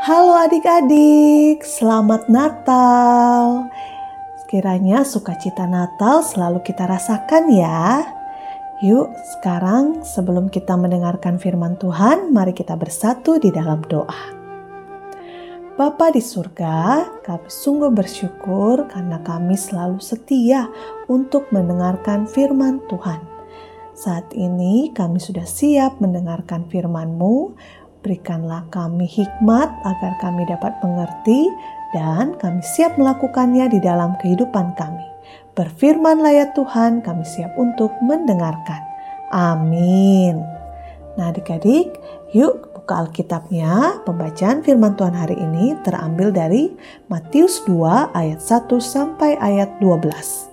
Halo adik-adik, selamat Natal. Kiranya sukacita Natal selalu kita rasakan ya. Yuk, sekarang sebelum kita mendengarkan firman Tuhan, mari kita bersatu di dalam doa. Bapa di surga, kami sungguh bersyukur karena kami selalu setia untuk mendengarkan firman Tuhan. Saat ini kami sudah siap mendengarkan firman-Mu, Berikanlah kami hikmat agar kami dapat mengerti dan kami siap melakukannya di dalam kehidupan kami. Berfirmanlah ya Tuhan, kami siap untuk mendengarkan. Amin. Nah adik-adik, yuk buka Alkitabnya. Pembacaan firman Tuhan hari ini terambil dari Matius 2 ayat 1 sampai ayat 12.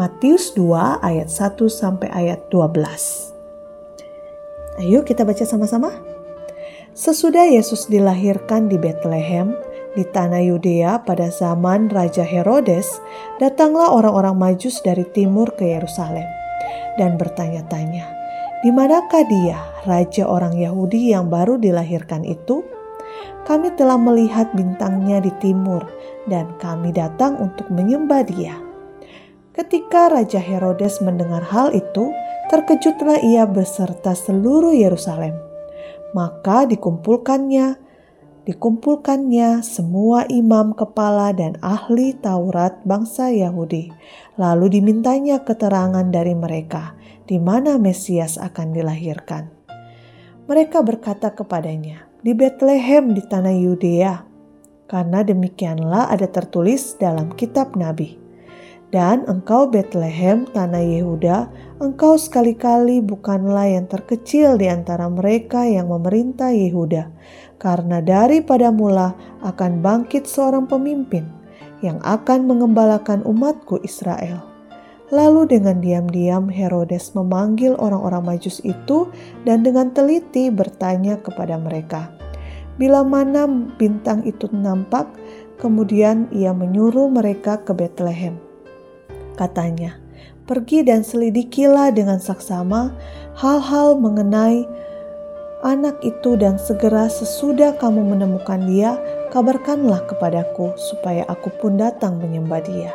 Matius 2 ayat 1 sampai ayat 12. Ayo kita baca sama-sama. Sesudah Yesus dilahirkan di Bethlehem, di tanah Yudea pada zaman Raja Herodes, datanglah orang-orang Majus dari timur ke Yerusalem dan bertanya-tanya, "Di manakah dia, raja orang Yahudi yang baru dilahirkan itu? Kami telah melihat bintangnya di timur, dan kami datang untuk menyembah dia." Ketika Raja Herodes mendengar hal itu, terkejutlah ia beserta seluruh Yerusalem maka dikumpulkannya dikumpulkannya semua imam kepala dan ahli Taurat bangsa Yahudi. Lalu dimintanya keterangan dari mereka di mana Mesias akan dilahirkan. Mereka berkata kepadanya, "Di Bethlehem di tanah Yudea." Karena demikianlah ada tertulis dalam kitab nabi. Dan engkau Bethlehem, tanah Yehuda, engkau sekali-kali bukanlah yang terkecil di antara mereka yang memerintah Yehuda, karena daripada mula akan bangkit seorang pemimpin yang akan mengembalakan umatku Israel. Lalu dengan diam-diam Herodes memanggil orang-orang majus itu dan dengan teliti bertanya kepada mereka. Bila mana bintang itu nampak, kemudian ia menyuruh mereka ke Bethlehem katanya. Pergi dan selidikilah dengan saksama hal-hal mengenai anak itu dan segera sesudah kamu menemukan dia, kabarkanlah kepadaku supaya aku pun datang menyembah dia.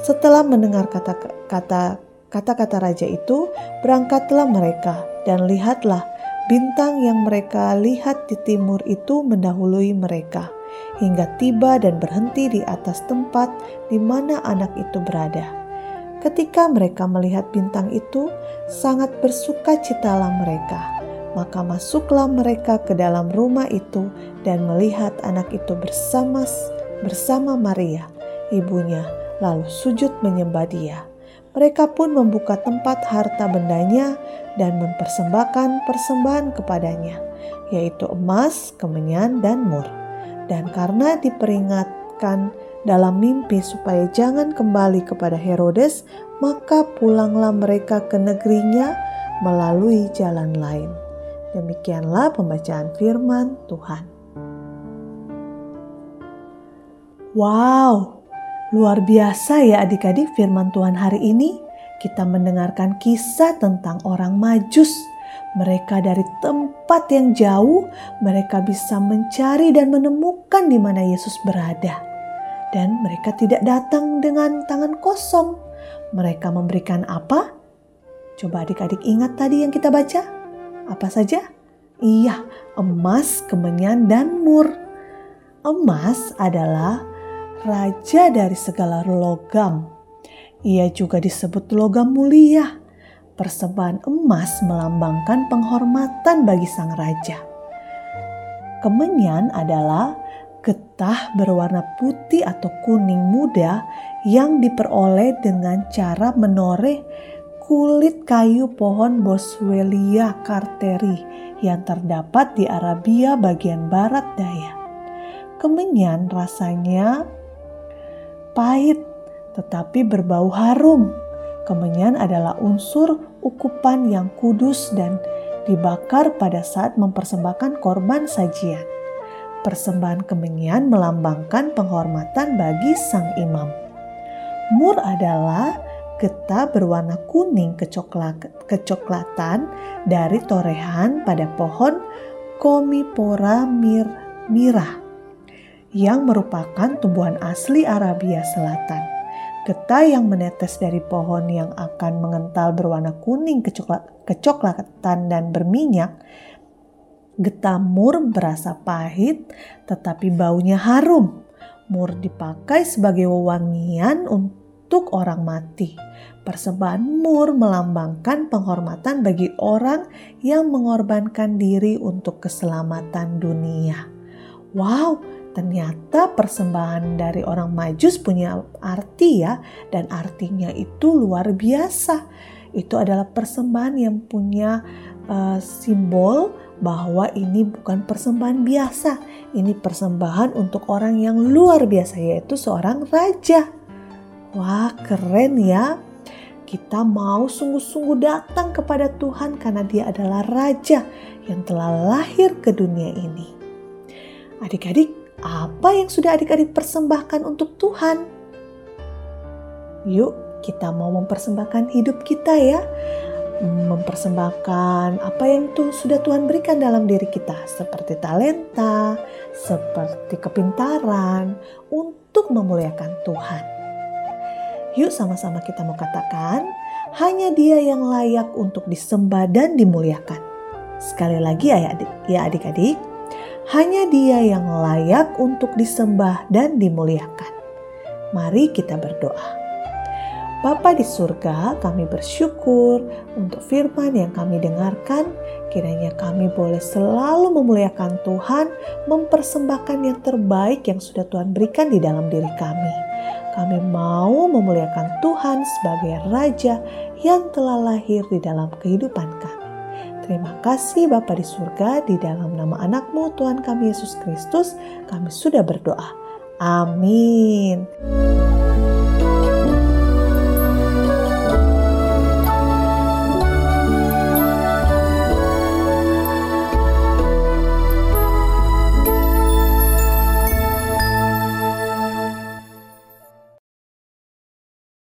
Setelah mendengar kata-kata kata-kata raja itu, berangkatlah mereka dan lihatlah bintang yang mereka lihat di timur itu mendahului mereka hingga tiba dan berhenti di atas tempat di mana anak itu berada. Ketika mereka melihat bintang itu, sangat bersuka citalah mereka. Maka masuklah mereka ke dalam rumah itu dan melihat anak itu bersama bersama Maria, ibunya, lalu sujud menyembah dia. Mereka pun membuka tempat harta bendanya dan mempersembahkan persembahan kepadanya, yaitu emas, kemenyan, dan mur. Dan karena diperingatkan dalam mimpi supaya jangan kembali kepada Herodes, maka pulanglah mereka ke negerinya melalui jalan lain. Demikianlah pembacaan firman Tuhan. Wow, luar biasa ya adik-adik firman Tuhan hari ini. Kita mendengarkan kisah tentang orang majus. Mereka dari tempat yang jauh, mereka bisa mencari dan menemukan di mana Yesus berada dan mereka tidak datang dengan tangan kosong. Mereka memberikan apa? Coba adik-adik ingat tadi yang kita baca. Apa saja? Iya, emas, kemenyan, dan mur. Emas adalah raja dari segala logam. Ia juga disebut logam mulia. Persembahan emas melambangkan penghormatan bagi sang raja. Kemenyan adalah getah berwarna putih atau kuning muda yang diperoleh dengan cara menoreh kulit kayu pohon Boswellia carteri yang terdapat di Arabia bagian barat daya. Kemenyan rasanya pahit tetapi berbau harum. Kemenyan adalah unsur ukupan yang kudus dan dibakar pada saat mempersembahkan korban sajian persembahan kemenyan melambangkan penghormatan bagi sang imam. Mur adalah getah berwarna kuning kecoklat, kecoklatan dari torehan pada pohon Komipora mir, mirah. yang merupakan tumbuhan asli Arabia Selatan. Getah yang menetes dari pohon yang akan mengental berwarna kuning kecoklatan dan berminyak. Getah mur berasa pahit tetapi baunya harum. Mur dipakai sebagai wewangian untuk orang mati. Persembahan mur melambangkan penghormatan bagi orang yang mengorbankan diri untuk keselamatan dunia. Wow, ternyata persembahan dari orang Majus punya arti ya, dan artinya itu luar biasa. Itu adalah persembahan yang punya uh, simbol bahwa ini bukan persembahan biasa, ini persembahan untuk orang yang luar biasa, yaitu seorang raja. Wah, keren ya! Kita mau sungguh-sungguh datang kepada Tuhan karena Dia adalah Raja yang telah lahir ke dunia ini. Adik-adik, apa yang sudah adik-adik persembahkan untuk Tuhan? Yuk, kita mau mempersembahkan hidup kita ya. Mempersembahkan apa yang tuh sudah Tuhan berikan dalam diri kita, seperti talenta, seperti kepintaran, untuk memuliakan Tuhan. Yuk, sama-sama kita mau katakan, hanya Dia yang layak untuk disembah dan dimuliakan. Sekali lagi ya adik-adik, hanya Dia yang layak untuk disembah dan dimuliakan. Mari kita berdoa. Bapa di surga, kami bersyukur untuk firman yang kami dengarkan. Kiranya kami boleh selalu memuliakan Tuhan, mempersembahkan yang terbaik yang sudah Tuhan berikan di dalam diri kami. Kami mau memuliakan Tuhan sebagai Raja yang telah lahir di dalam kehidupan kami. Terima kasih Bapa di surga, di dalam nama anakmu Tuhan kami Yesus Kristus, kami sudah berdoa. Amin.